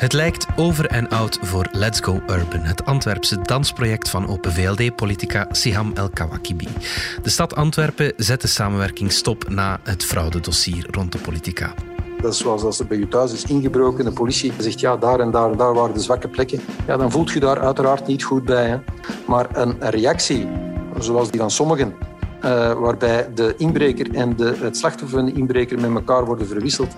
Het lijkt over en out voor Let's Go Urban, het Antwerpse dansproject van Open VLD-politica Siham El Kawakibi. De stad Antwerpen zet de samenwerking stop na het fraudedossier rond de politica. Dat is zoals als er bij je thuis is ingebroken, de politie zegt ja, daar en daar en daar waren de zwakke plekken. Ja, dan voelt je daar uiteraard niet goed bij. Hè. Maar een reactie, zoals die van sommigen, uh, waarbij de inbreker en de, het slachtoffer van de inbreker met elkaar worden verwisseld,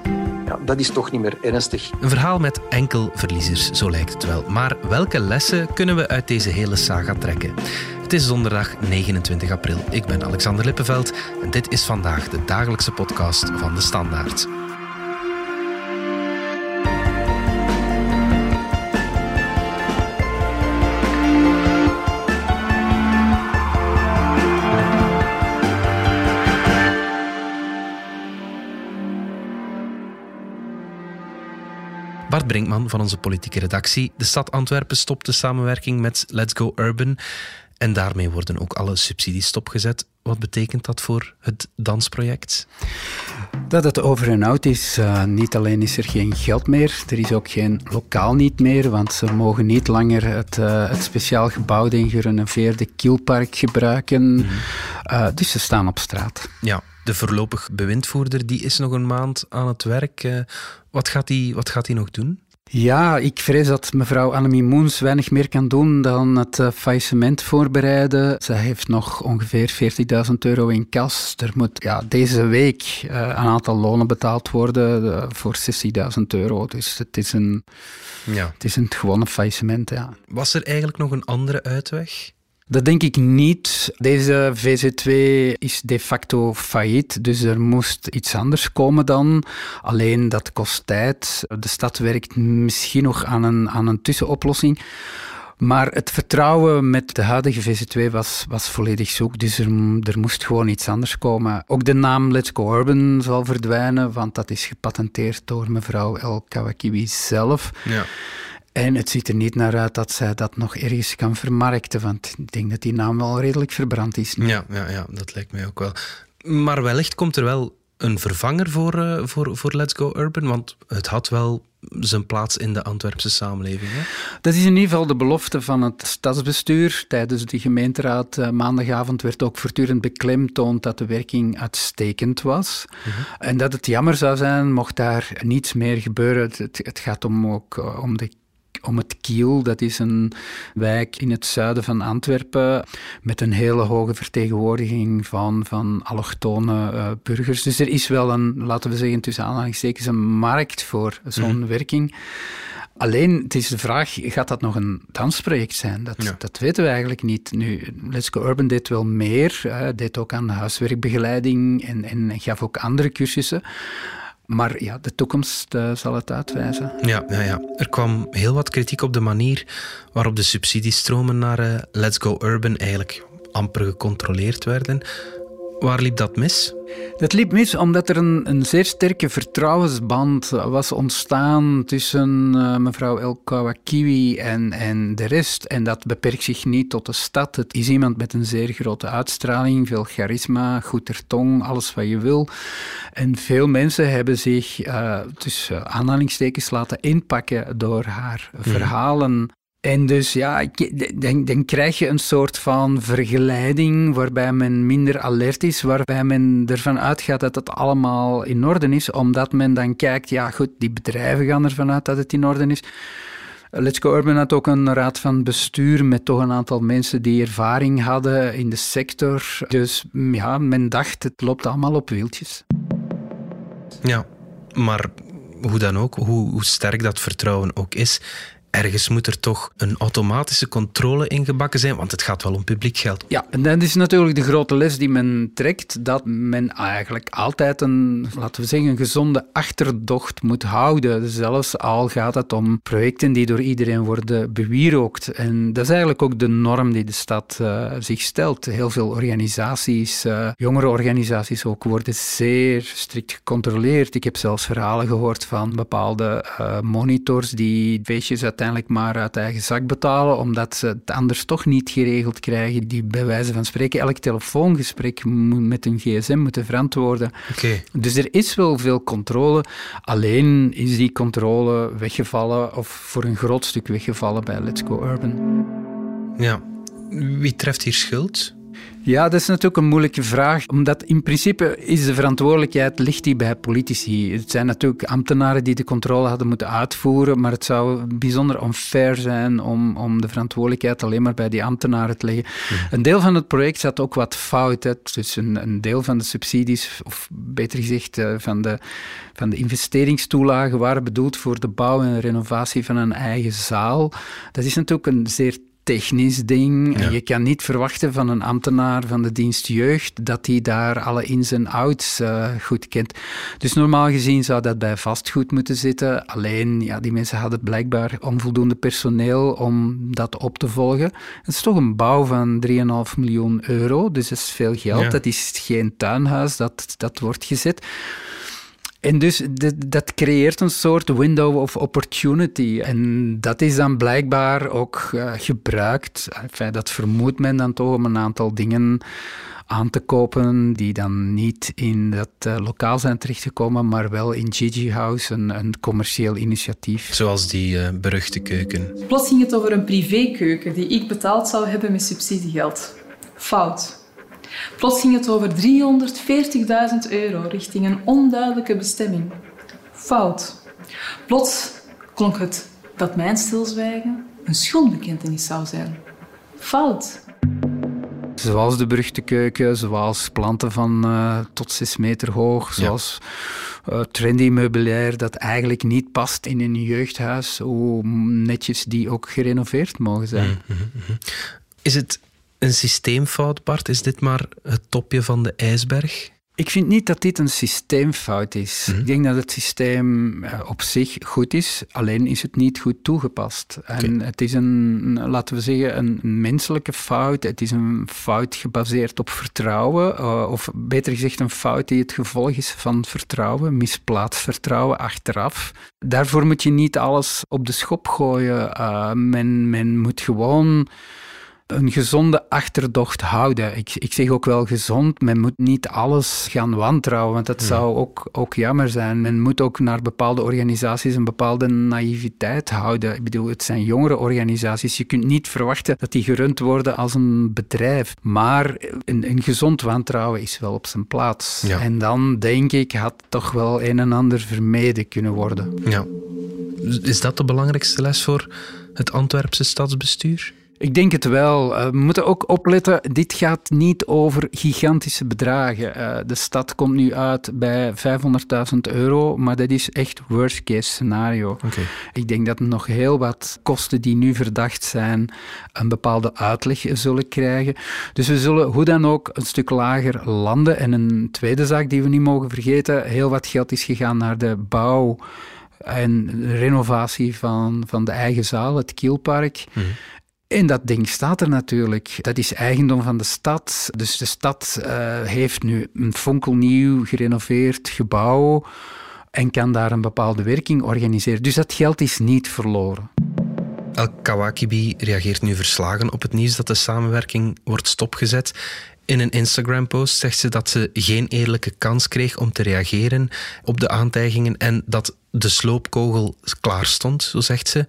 dat is toch niet meer ernstig. Een verhaal met enkel verliezers, zo lijkt het wel. Maar welke lessen kunnen we uit deze hele saga trekken? Het is donderdag 29 april. Ik ben Alexander Lippenveld en dit is vandaag de dagelijkse podcast van de Standaard. Brinkman van onze politieke redactie. De stad Antwerpen stopt de samenwerking met Let's Go Urban. En daarmee worden ook alle subsidies stopgezet. Wat betekent dat voor het dansproject? Dat het over en out is. Uh, niet alleen is er geen geld meer, er is ook geen lokaal niet meer, want ze mogen niet langer het, uh, het speciaal gebouwde en gerenoveerde Kielpark gebruiken. Mm uh, dus ze staan op straat. Ja, de voorlopig bewindvoerder die is nog een maand aan het werk. Wat gaat hij wat gaat nog doen? Ja, ik vrees dat mevrouw Annemie Moens weinig meer kan doen dan het uh, faillissement voorbereiden. Zij heeft nog ongeveer 40.000 euro in kas. Er moet ja, deze week uh, een aantal lonen betaald worden uh, voor 60.000 euro. Dus het is een, ja. het is een gewone faillissement. Ja. Was er eigenlijk nog een andere uitweg? Dat denk ik niet. Deze VZ2 is de facto failliet, dus er moest iets anders komen dan. Alleen dat kost tijd. De stad werkt misschien nog aan een, aan een tussenoplossing. Maar het vertrouwen met de huidige VZ2 was, was volledig zoek, dus er, er, moest gewoon iets anders komen. Ook de naam Let's Go Urban zal verdwijnen, want dat is gepatenteerd door mevrouw El Kawakibi zelf. Ja. En het ziet er niet naar uit dat zij dat nog ergens kan vermarkten, want ik denk dat die naam wel redelijk verbrand is. Ja, ja, ja, dat lijkt mij ook wel. Maar wellicht komt er wel een vervanger voor, uh, voor, voor Let's Go Urban, want het had wel zijn plaats in de Antwerpse samenleving. Hè? Dat is in ieder geval de belofte van het stadsbestuur. Tijdens de gemeenteraad uh, maandagavond werd ook voortdurend beklemtoond dat de werking uitstekend was. Mhm. En dat het jammer zou zijn mocht daar niets meer gebeuren. Het, het gaat om ook uh, om de om het Kiel. Dat is een wijk in het zuiden van Antwerpen met een hele hoge vertegenwoordiging van, van allochtone uh, burgers. Dus er is wel een, laten we zeggen tussen aanhalingstekens, een markt voor zo'n mhm. werking. Alleen, het is de vraag, gaat dat nog een dansproject zijn? Dat, dat weten we eigenlijk niet. Nu, Let's Go Urban deed wel meer, deed ook aan huiswerkbegeleiding en, en gaf ook andere cursussen. Maar ja, de toekomst uh, zal het uitwijzen. Ja, ja, ja, er kwam heel wat kritiek op de manier waarop de subsidiestromen naar uh, Let's Go Urban eigenlijk amper gecontroleerd werden. Waar liep dat mis? Dat liep mis omdat er een, een zeer sterke vertrouwensband was ontstaan tussen uh, mevrouw El Kawakiwi en, en de rest. En dat beperkt zich niet tot de stad. Het is iemand met een zeer grote uitstraling, veel charisma, goed ter tong, alles wat je wil. En veel mensen hebben zich uh, tussen aanhalingstekens laten inpakken door haar mhm. verhalen. En dus ja, dan, dan krijg je een soort van vergeleiding waarbij men minder alert is, waarbij men ervan uitgaat dat het allemaal in orde is, omdat men dan kijkt, ja goed, die bedrijven gaan ervan uit dat het in orde is. Let's Go Urban had ook een raad van bestuur met toch een aantal mensen die ervaring hadden in de sector. Dus ja, men dacht, het loopt allemaal op wieltjes. Ja, maar hoe dan ook, hoe sterk dat vertrouwen ook is, ergens moet er toch een automatische controle ingebakken zijn, want het gaat wel om publiek geld. Ja, en dat is natuurlijk de grote les die men trekt, dat men eigenlijk altijd een, laten we zeggen, een gezonde achterdocht moet houden. Zelfs al gaat het om projecten die door iedereen worden bewierookt. En dat is eigenlijk ook de norm die de stad uh, zich stelt. Heel veel organisaties, uh, jongere organisaties ook, worden zeer strikt gecontroleerd. Ik heb zelfs verhalen gehoord van bepaalde uh, monitors die feestjes uit uiteindelijk maar uit eigen zak betalen, omdat ze het anders toch niet geregeld krijgen. Die bij wijze van spreken elk telefoongesprek met een gsm moeten verantwoorden. Okay. Dus er is wel veel controle. Alleen is die controle weggevallen, of voor een groot stuk weggevallen bij Let's Go Urban. Ja. Wie treft hier schuld? Ja, dat is natuurlijk een moeilijke vraag, omdat in principe is de verantwoordelijkheid ligt die bij politici. Het zijn natuurlijk ambtenaren die de controle hadden moeten uitvoeren, maar het zou bijzonder onfair zijn om, om de verantwoordelijkheid alleen maar bij die ambtenaren te leggen. Een deel van het project zat ook wat fout. Hè. Dus een, een deel van de subsidies, of beter gezegd eh, van de, van de investeringstoelagen, waren bedoeld voor de bouw en renovatie van een eigen zaal. Dat is natuurlijk een zeer technisch ding. Je kan niet verwachten van een ambtenaar van de dienst jeugd dat hij daar alle ins en outs uh, goed kent. Dus normaal gezien zou dat bij vastgoed moeten zitten. Alleen, ja, die mensen hadden blijkbaar onvoldoende personeel om dat op te volgen. Het is toch een bouw van 3,5 miljoen euro, dus dat is veel geld. Dat is geen tuinhuis dat, dat wordt gezet. En dus dat creëert een soort window of opportunity. En dat is dan blijkbaar ook uh, gebruikt. Enfin, dat vermoedt men dan toch om een aantal dingen aan te kopen die dan niet in dat uh, lokaal zijn terechtgekomen, maar wel in Gigi House, een, een commercieel initiatief. Zoals die uh, beruchte keuken. Plots ging het over een privékeuken die ik betaald zou hebben met subsidiegeld. Fout. Plots ging het over 340.000 euro richting een onduidelijke bestemming. Fout. Plots klonk het dat mijn stilzwijgen een schuldbekentenis zou zijn. Fout. Zoals de beruchte keuken, zoals planten van uh, tot 6 meter hoog, zoals uh, trendy meubilair dat eigenlijk niet past in een jeugdhuis, hoe netjes die ook gerenoveerd mogen zijn. Mm -hmm. Is het een systeemfout, Bart? Is dit maar het topje van de ijsberg? Ik vind niet dat dit een systeemfout is. Mhm. Ik denk dat het systeem eh, op zich goed is, alleen is het niet goed toegepast. En het is een, laten we zeggen, een menselijke fout. Het is een fout gebaseerd op vertrouwen, uh, of beter gezegd, een fout die het gevolg is van vertrouwen, misplaatst vertrouwen achteraf. Daarvoor moet je niet alles op de schop gooien. Uh, men, men moet gewoon een gezonde achterdocht houden. Ik, ik zeg ook wel gezond, men moet niet alles gaan wantrouwen, want dat zou ook, ook jammer zijn. Men moet ook naar bepaalde organisaties een bepaalde naïviteit houden. Ik bedoel, het zijn jongere organisaties. Je kunt niet verwachten dat die gerund worden als een bedrijf. Maar een, een gezond wantrouwen is wel op zijn plaats. En dan denk ik, had toch wel een en ander vermeden kunnen worden. Ja. Is dat de belangrijkste les voor het Antwerpse stadsbestuur? Ik denk het wel. Uh, we moeten ook opletten, dit gaat niet over gigantische bedragen. Uh, de stad komt nu uit bij 500.000 euro, maar dat is echt worst case scenario. Okay. Ik denk dat nog heel wat kosten die nu verdacht zijn een bepaalde uitleg zullen krijgen. Dus we zullen hoe dan ook een stuk lager landen. En een tweede zaak die we niet mogen vergeten, heel wat geld is gegaan naar de bouw en renovatie van, van de eigen zaal, het Kielpark. Mm en dat ding staat er natuurlijk. Dat is eigendom van de stad. Dus de stad uh, heeft nu een fonkelnieuw gerenoveerd gebouw en kan daar een bepaalde werking organiseren. Dus dat geld is niet verloren. El Kawakibi reageert nu verslagen op het nieuws dat de samenwerking wordt stopgezet. In een Instagram-post zegt ze dat ze geen eerlijke kans kreeg om te reageren op de aantijgingen en dat de sloopkogel klaar stond, zo zegt ze.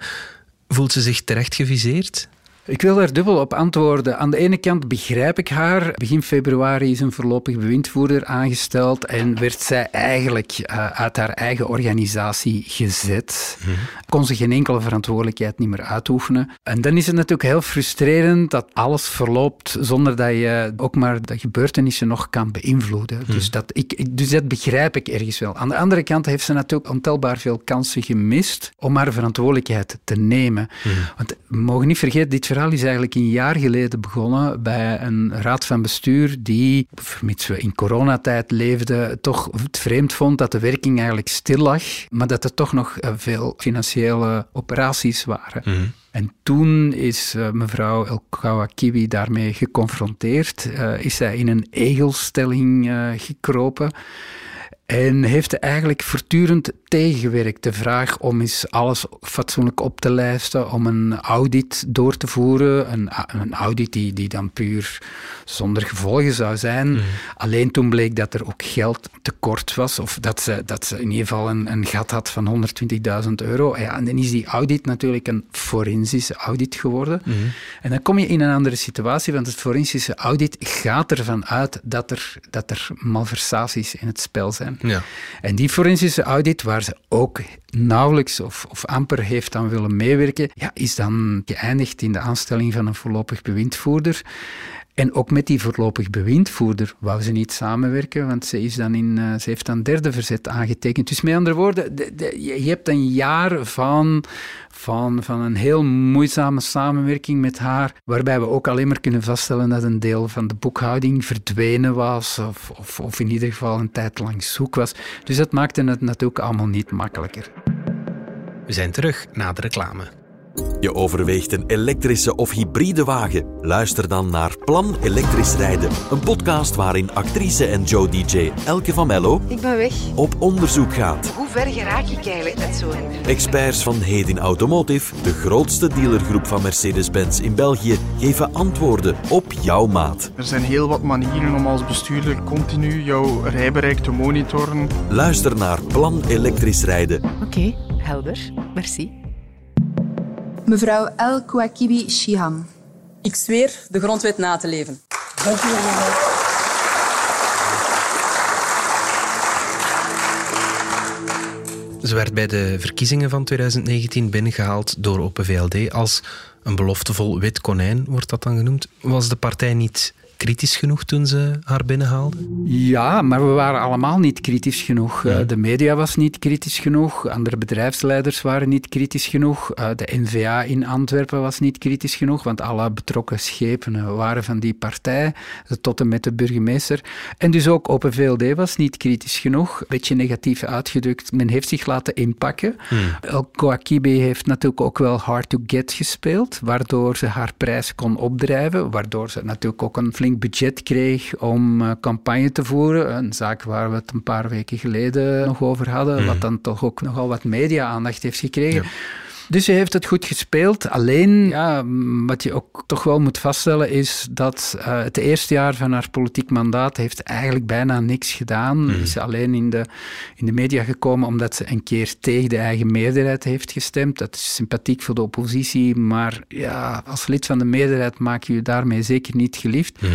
Voelt ze zich terecht geviseerd? Ik wil daar dubbel op antwoorden. Aan de ene kant begrijp ik haar. Begin februari is een voorlopig bewindvoerder aangesteld en werd zij eigenlijk uh, uit haar eigen organisatie gezet. Mm Kon ze geen enkele verantwoordelijkheid niet meer uitoefenen. En dan is het natuurlijk heel frustrerend dat alles verloopt zonder dat je ook maar de gebeurtenissen nog kan beïnvloeden. Mhm. Dus, dat ik, dus dat begrijp ik ergens wel. Aan de andere kant heeft ze natuurlijk ontelbaar veel kansen gemist om haar verantwoordelijkheid te nemen. Mhm. Want we mogen niet vergeten, dit verhaal is eigenlijk een jaar geleden begonnen bij een raad van bestuur die, vermits we in coronatijd leefden, toch het vreemd vond dat de werking eigenlijk stil lag, maar dat er toch nog eh, veel financiële operaties waren. Mhm. En toen is uh, mevrouw El Kiwi daarmee geconfronteerd. Uh, is zij in een egelstelling uh, gekropen. En heeft eigenlijk voortdurend tegengewerkt. De vraag om eens alles fatsoenlijk op te lijsten, om een audit door te voeren. Een, een audit die, die dan puur zonder gevolgen zou zijn. Mhm. Alleen toen bleek dat er ook geld tekort was, of dat ze, dat ze in ieder geval een, een gat had van 120.000 euro. Ja, en dan is die audit natuurlijk een forensische audit geworden. Mhm. En dan kom je in een andere situatie, want het forensische audit gaat ervan uit dat er, dat er malversaties in het spel zijn. Ja. En die forensische audit, waar ze ook nauwelijks of, amper heeft aan willen meewerken, ja, is dan geëindigd in de aanstelling van een voorlopig bewindvoerder. En ook met die voorlopig bewindvoerder wou ze niet samenwerken, want ze, is dan in, uh, ze heeft dan derde verzet aangetekend. Dus met andere woorden, je hebt een jaar van, van, van een heel moeizame samenwerking met haar, waarbij we ook alleen maar kunnen vaststellen dat een deel van de boekhouding verdwenen was, of, of, of in ieder geval een tijd lang zoek was. Dus dat maakte het natuurlijk allemaal niet makkelijker. We zijn terug na de reclame. Je overweegt een elektrische of hybride wagen? Luister dan naar Plan Elektrisch Rijden, een podcast waarin actrice en Joe DJ Elke van Mello ik ben weg. op onderzoek gaat. Hoe ver geraak ik eigenlijk met zo'n... Experts van Hedin Automotive, de grootste dealergroep van Mercedes-Benz in België, geven antwoorden op jouw maat. Er zijn heel wat manieren om als bestuurder continu jouw rijbereik te monitoren. Luister naar Plan Elektrisch Rijden. Oké, helder. Merci. Mevrouw El Kouakibi Shihan. Ik zweer de grondwet na te leven. Dank u wel. Ze werd bij de verkiezingen van 2019 binnengehaald door Open VLD als een beloftevol wit konijn, wordt dat dan genoemd. Was de partij niet kritisch genoeg toen ze haar binnenhaalden? Ja, maar we waren allemaal niet kritisch genoeg. Eh, de media was niet kritisch genoeg, andere bedrijfsleiders waren niet kritisch genoeg, eh, de NVA in Antwerpen was niet kritisch genoeg, want alle betrokken schepen waren van die partij, tot en met de burgemeester. En dus ook Open VLD was niet kritisch genoeg, een beetje negatief uitgedrukt. Men heeft zich laten inpakken. Hmm. El Kouakibi heeft natuurlijk ook wel hard to get gespeeld, waardoor ze haar prijs kon opdrijven, waardoor ze natuurlijk ook een flink budget kreeg om uh, campagne te voeren. Een zaak waar we het een paar weken geleden nog over hadden, wat mhm. dan toch ook nogal wat media-aandacht heeft gekregen. Dus ze heeft het goed gespeeld. Alleen, ja, wat je ook toch wel moet vaststellen, is dat uh, het eerste jaar van haar politiek mandaat heeft eigenlijk bijna niks gedaan. Mm. Is ze alleen in de, in de media gekomen omdat ze een keer tegen de eigen meerderheid heeft gestemd. Dat is sympathiek voor de oppositie, maar ja, als lid van de meerderheid maak je je daarmee zeker niet geliefd. Mhm.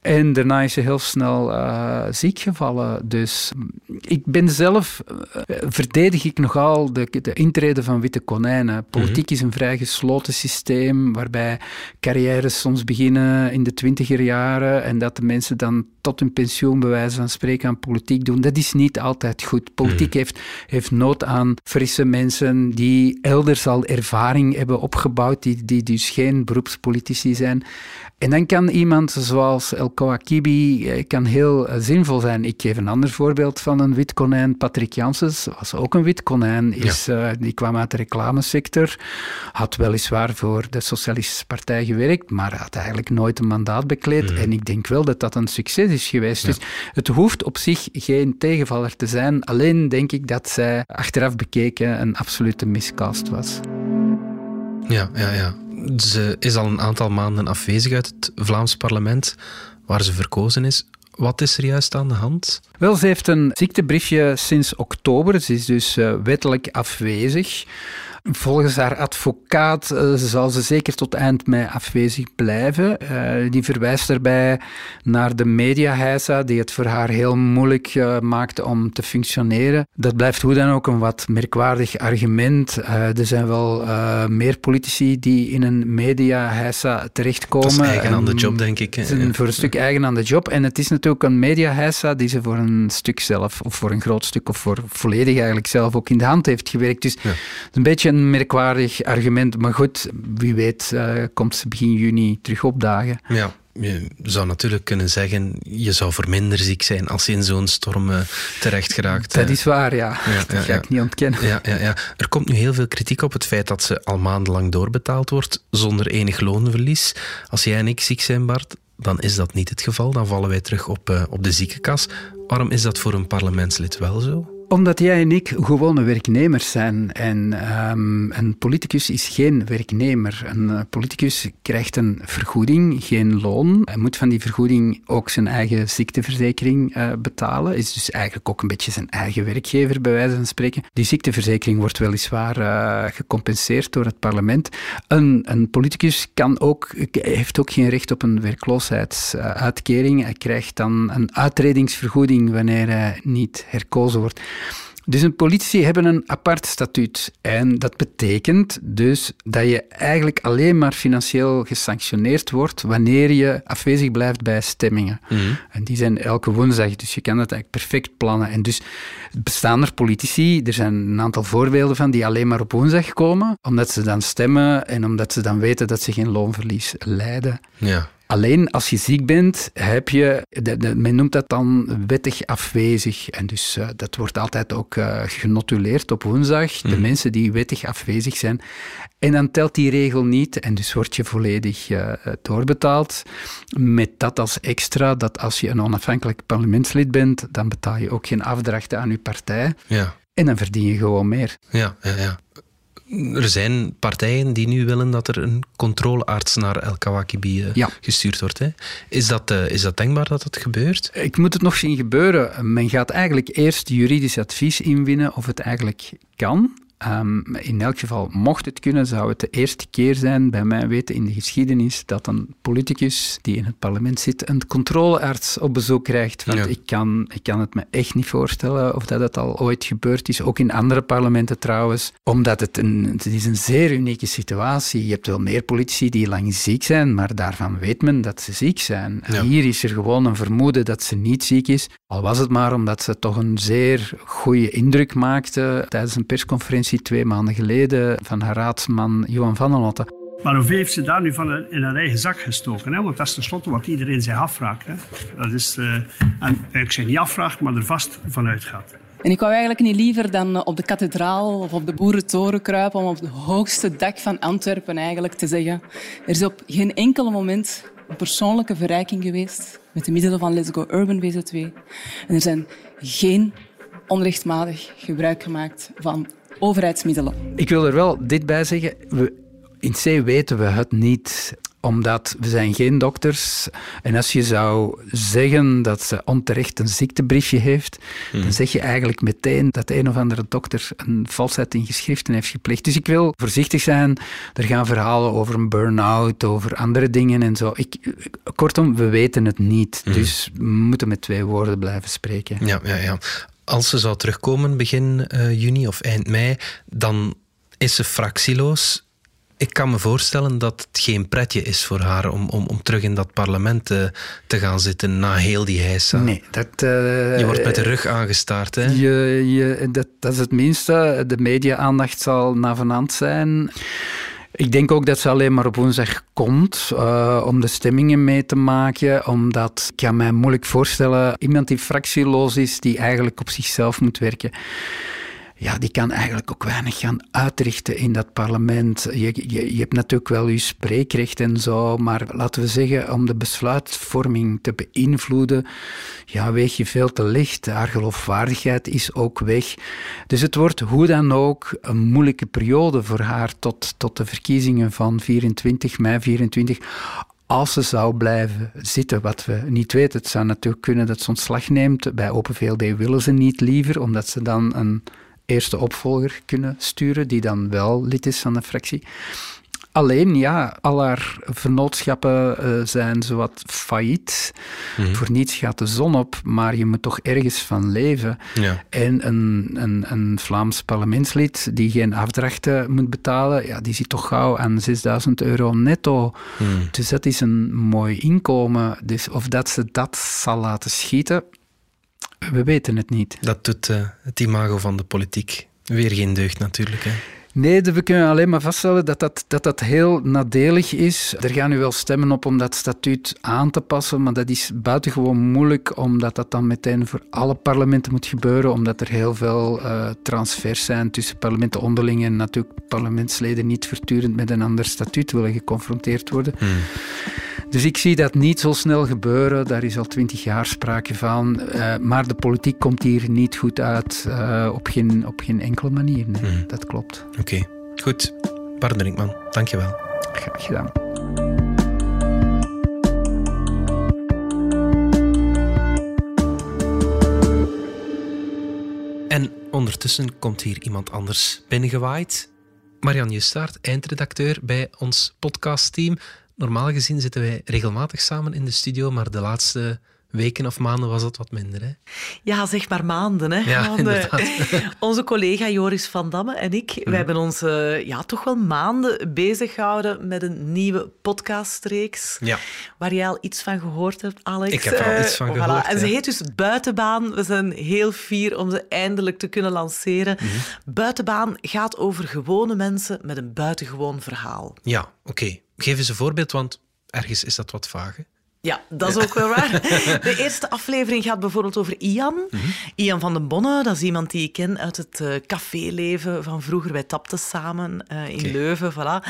En daarna is ze heel snel uh, ziek gevallen. Dus ik ben zelf, uh, verdedig ik nogal de, de intrede van witte konijnen. Politiek mhm. is een vrij gesloten systeem, waarbij carrières soms beginnen in de twintiger jaren en dat de mensen dan tot hun pensioen, bij wijze van spreken, aan politiek doen. Dat is niet altijd goed. Politiek mhm. heeft, heeft nood aan frisse mensen die elders al ervaring hebben opgebouwd, die, die dus geen beroepspolitici zijn. En dan kan iemand zoals El Kouakibi eh, kan heel eh, zinvol zijn. Ik geef een ander voorbeeld van een wit konijn. Patrick Janssens was ook een wit konijn. Is, ja. uh, die kwam uit de reclamesector. Had weliswaar voor de Socialistische Partij gewerkt, maar had eigenlijk nooit een mandaat bekleed. Mhm. En ik denk wel dat dat een succes is geweest. Dus het hoeft op zich geen tegenvaller te zijn. Alleen denk ik dat zij achteraf bekeken een absolute miscast was. Ja, ja, ja. Ze is al een aantal maanden afwezig uit het Vlaams parlement, waar ze verkozen is. Wat is er juist aan de hand? Wel, ze heeft een ziektebriefje sinds oktober. Ze is dus uh, wettelijk afwezig. Volgens haar advocaat uh, zal ze zeker tot eind mei afwezig blijven. Uh, die verwijst daarbij naar de mediaheisa, die het voor haar heel moeilijk uh, maakte om te functioneren. Dat blijft hoe dan ook een wat merkwaardig argument. er zijn wel meer politici die in een mediaheisa terechtkomen. Dat is eigen aan de job, denk ik. Zijn voor een stuk eigen aan de job. En het is natuurlijk een mediaheisa die ze voor een stuk zelf, of voor een groot stuk, of voor volledig eigenlijk zelf ook in de hand heeft gewerkt. Dus ja. een beetje een merkwaardig argument. Maar goed, wie weet uh, komt ze begin juni terug opdagen. Ja. Je zou natuurlijk kunnen zeggen, je zou voor minder ziek zijn als je in zo'n storm uh, terecht geraakt. Dat is waar, ja. ja dat ga ik niet ontkennen. Ja, ja, ja. Er komt nu heel veel kritiek op het feit dat ze al maandenlang doorbetaald wordt zonder enig loonverlies. Als jij en ik ziek zijn, Bart, dan is dat niet het geval. Dan vallen wij terug op, uh, op de ziekenkas. Waarom is dat voor een parlementslid wel zo? Omdat jij en ik gewone werknemers zijn. En um, een politicus is geen werknemer. Een uh, politicus krijgt een vergoeding, geen loon. Hij moet van die vergoeding ook zijn eigen ziekteverzekering uh, betalen. Is dus eigenlijk ook een beetje zijn eigen werkgever, bij wijze van spreken. Die ziekteverzekering wordt weliswaar uh, gecompenseerd door het parlement. Een, een politicus kan ook, heeft ook geen recht op een werkloosheidsuitkering. Hij krijgt dan een uitredingsvergoeding wanneer hij niet herkozen wordt. Dus een politici hebben een apart statuut. En dat betekent dus dat je eigenlijk alleen maar financieel gesanctioneerd wordt wanneer je afwezig blijft bij stemmingen. Mhm. En die zijn elke woensdag, dus je kan dat eigenlijk perfect plannen. En dus bestaan er politici, er zijn een aantal voorbeelden van, die alleen maar op woensdag komen, omdat ze dan stemmen en omdat ze dan weten dat ze geen loonverlies lijden. Ja. Alleen als je ziek bent, heb je, men noemt dat dan wettig afwezig. En dus uh, dat wordt altijd ook uh, genotuleerd op woensdag. De mhm. mensen die wettig afwezig zijn. En dan telt die regel niet en dus word je volledig uh, doorbetaald. Met dat als extra, dat als je een onafhankelijk parlementslid bent, dan betaal je ook geen afdrachten aan je partij. Ja. En dan verdien je gewoon meer. Ja, ja, ja. Er zijn partijen die nu willen dat er een controlearts naar El Kawakibi uh, gestuurd wordt. Hè? Is, dat, uh, is dat denkbaar dat dat gebeurt? Ik moet het nog zien gebeuren. Men gaat eigenlijk eerst juridisch advies inwinnen of het eigenlijk kan. Um, in elk geval, mocht het kunnen, zou het de eerste keer zijn, bij mij weten in de geschiedenis, dat een politicus die in het parlement zit, een controlearts op bezoek krijgt. Want ik, kan, ik kan het me echt niet voorstellen of dat het al ooit gebeurd is, ook in andere parlementen trouwens, omdat het een, het is een zeer unieke situatie. Je hebt wel meer politici die lang ziek zijn, maar daarvan weet men dat ze ziek zijn. Hier is er gewoon een vermoeden dat ze niet ziek is, al was het maar omdat ze toch een zeer goede indruk maakte tijdens een persconferentie twee maanden geleden van haar raadsman Johan van der Lotte. Maar hoeveel heeft ze daar nu van in haar eigen zak gestoken? Hè? Want dat is tenslotte wat iedereen zich afvraagt. Hè? Dat is, uh, en ik zeg niet afvraagt, maar er vast van uitgaat. En ik wou eigenlijk niet liever dan eh, op de kathedraal of op de boerentoren kruipen om op het hoogste dak van Antwerpen eigenlijk te zeggen er is op geen enkel moment een persoonlijke verrijking geweest met de middelen van Let's Go Urban VZ2. En er zijn geen onrechtmatig gebruik gemaakt van overheidsmiddelen. Ik wil er wel dit bij zeggen. We, in C weten we het niet omdat we zijn geen dokters. En als je zou zeggen dat ze onterecht een ziektebriefje heeft, dan mhm. zeg je eigenlijk meteen dat een of andere dokter een valsheid in geschriften heeft gepleegd. Dus ik wil voorzichtig zijn. Er gaan verhalen over een burn-out, over andere dingen en zo. Ik, kortom, we weten het niet. Mhm. Dus we moeten met twee woorden blijven spreken. Ja, ja, ja als ze zou terugkomen begin uh, juni of eind mei, dan is ze fractieloos. Ik kan me voorstellen dat het geen pretje is voor haar om, om, om terug in dat parlement uh, te gaan zitten na heel die heisa. Nee, dat... Uh, je wordt met de rug aangestaard, hè? Je, je, dat, dat is het minste. De media-aandacht zal navenant zijn. Ik denk ook dat ze alleen maar op woensdag komt uh, om de stemmingen mee te maken, omdat ik kan mij moeilijk voorstellen, iemand die fractieloos is, die eigenlijk op zichzelf moet werken ja, die kan eigenlijk ook weinig gaan uitrichten in dat parlement. Je, je, je, hebt natuurlijk wel je spreekrecht en zo, maar laten we zeggen, om de besluitvorming te beïnvloeden, ja, weeg je veel te licht. Haar geloofwaardigheid is ook weg. Dus het wordt hoe dan ook een moeilijke periode voor haar tot, tot de verkiezingen van 24 mei 24 als ze zou blijven zitten, wat we niet weten. Het zou natuurlijk kunnen dat ze ontslag neemt. Bij Open VLD willen ze niet liever, omdat ze dan een eerste opvolger kunnen sturen, die dan wel lid is van de fractie. Alleen, ja, al haar vernootschappen uh, zijn zowat failliet. Mhm. Voor niets gaat de zon op, maar je moet toch ergens van leven. Ja. En een, een, een Vlaams parlementslid die geen afdrachten moet betalen, ja, die zit toch gauw aan 6000 euro netto. Mhm. Dus dat is een mooi inkomen. Dus of dat ze dat zal laten schieten, we weten het niet. Dat doet uh, het imago van de politiek weer geen deugd natuurlijk. Hè? Nee, we kunnen alleen maar vaststellen dat dat, dat dat heel nadelig is. Er gaan nu wel stemmen op om dat statuut aan te passen, maar dat is buitengewoon moeilijk, omdat dat dan meteen voor alle parlementen moet gebeuren, omdat er heel veel uh, transfers zijn tussen parlementen onderling en natuurlijk parlementsleden niet voortdurend met een ander statuut willen geconfronteerd worden. Hmm. Dus ik zie dat niet zo snel gebeuren. Daar is al twintig jaar sprake van. Uh, maar de politiek komt hier niet goed uit. Uh, op, geen, op geen enkele manier. Nee. Mm. Dat klopt. Oké, okay. goed. Bart Brinkman, dankjewel. Graag gedaan. En ondertussen komt hier iemand anders binnengewaaid. Marian Justaert, eindredacteur bij ons podcastteam. Normaal gezien zitten wij regelmatig samen in de studio, maar de laatste weken of maanden was dat wat minder. Hè? Ja, zeg maar maanden. Hè? Ja, uh, onze collega Joris van Damme en ik, mm. wij hebben ons uh, ja, toch wel maanden bezig gehouden met een nieuwe podcastreeks. Ja. Waar jij al iets van gehoord hebt, Alex. Ik heb er al iets van uh, gehoord. En ze heet dus Buitenbaan. We zijn heel fier om ze eindelijk te kunnen lanceren. Mm -hmm. Buitenbaan gaat over gewone mensen met een buitengewoon verhaal. Ja, oké. Okay. Geef eens een voorbeeld, want ergens is dat wat vaag. Hè? Ja, dat is ook wel waar. De eerste aflevering gaat bijvoorbeeld over Ian. Mm -hmm. Ian van den Bonne, dat is iemand die ik ken uit het uh, caféleven van vroeger. Wij tapten samen uh, in okay. Leuven, voilà.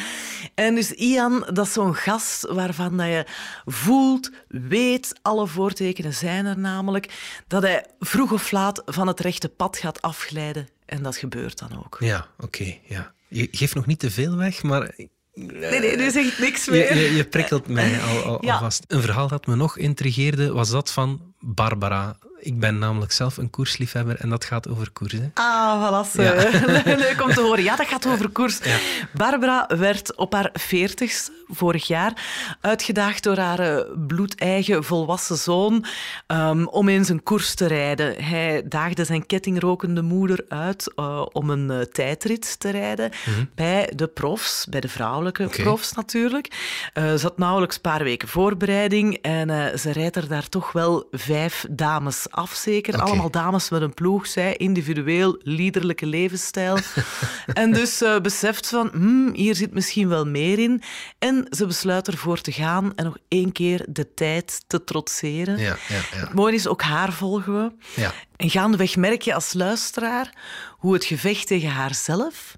En dus Ian, dat is zo'n gast waarvan dat je voelt, weet, alle voortekenen zijn er namelijk, dat hij vroeg of laat van het rechte pad gaat afglijden. En dat gebeurt dan ook. Ja, oké. Okay, ja. Je geeft nog niet te veel weg, maar Nee, nee, nu zeg ik niks meer. Je, je, je prikkelt mij al, al, ja. alvast. Een verhaal dat me nog intrigeerde was dat van Barbara. Ik ben namelijk zelf een koersliefhebber en dat gaat over koers. Hè? Ah, voilà. Ja. Leuk om te horen. Ja, dat gaat over koers. Ja. Barbara werd op haar veertigste, vorig jaar, uitgedaagd door haar eh, bloedeigen volwassen zoon um, om eens een koers te rijden. Hij daagde zijn kettingrokende moeder uit uh, om een uh, tijdrit te rijden mm -hmm. bij de profs, bij de vrouwelijke okay. profs natuurlijk. ze had nauwelijks een paar weken voorbereiding en ze rijdt er daar toch wel vijf dames af, zeker. Okay. Allemaal dames met een ploeg, zij individueel, liederlijke levensstijl. en dus uh, beseft van, hmm, hier zit misschien wel meer in. En ze besluit ervoor te gaan en nog één keer de tijd te trotseren. Ja, ja, ja. Het mooie is, ook haar volgen we. Ja. En gaandeweg merk je als luisteraar hoe het gevecht tegen haarzelf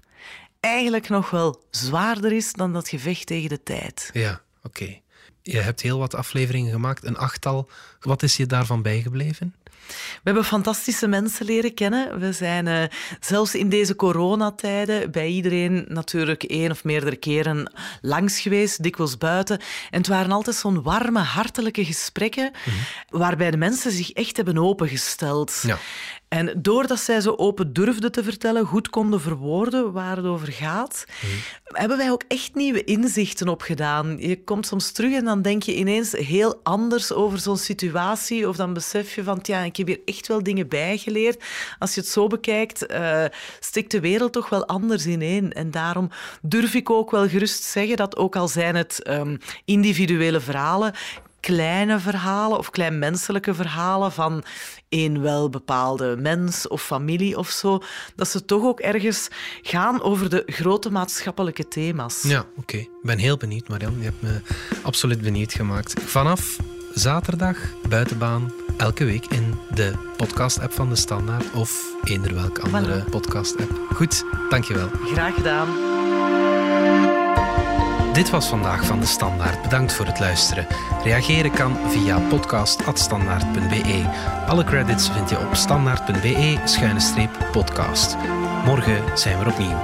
eigenlijk nog wel zwaarder is dan dat gevecht tegen de tijd. Ja, oké. Okay. Je hebt heel wat afleveringen gemaakt, een achttal. Wat is je daarvan bijgebleven? We hebben fantastische mensen leren kennen. We zijn uh, zelfs in deze coronatijden bij iedereen natuurlijk één of meerdere keren langs geweest, dikwijls buiten. En het waren altijd zo'n warme, hartelijke gesprekken mm-hmm. waarbij de mensen zich echt hebben opengesteld. Ja. En doordat zij zo open durfden te vertellen, goed konden verwoorden waar het over gaat, mm. hebben wij ook echt nieuwe inzichten opgedaan. Je komt soms terug en dan denk je ineens heel anders over zo'n situatie. Of dan besef je van, ja, ik heb hier echt wel dingen bijgeleerd. Als je het zo bekijkt, uh, stikt de wereld toch wel anders ineen. En daarom durf ik ook wel gerust zeggen dat ook al zijn het um, individuele verhalen, kleine verhalen of kleinmenselijke verhalen van een wel bepaalde mens of familie of zo, dat ze toch ook ergens gaan over de grote maatschappelijke thema's. Ja, oké. Okay. Ik ben heel benieuwd, Marian. Je hebt me absoluut benieuwd gemaakt. Vanaf zaterdag, buitenbaan, elke week in de podcast-app van De Standaard of eender welke andere voilà. podcast-app. Goed, dankjewel. Graag gedaan. Dit was vandaag van de Standaard. Bedankt voor het luisteren. Reageren kan via podcast.standaard.be. Alle credits vind je op standaard.be-podcast. Morgen zijn we opnieuw.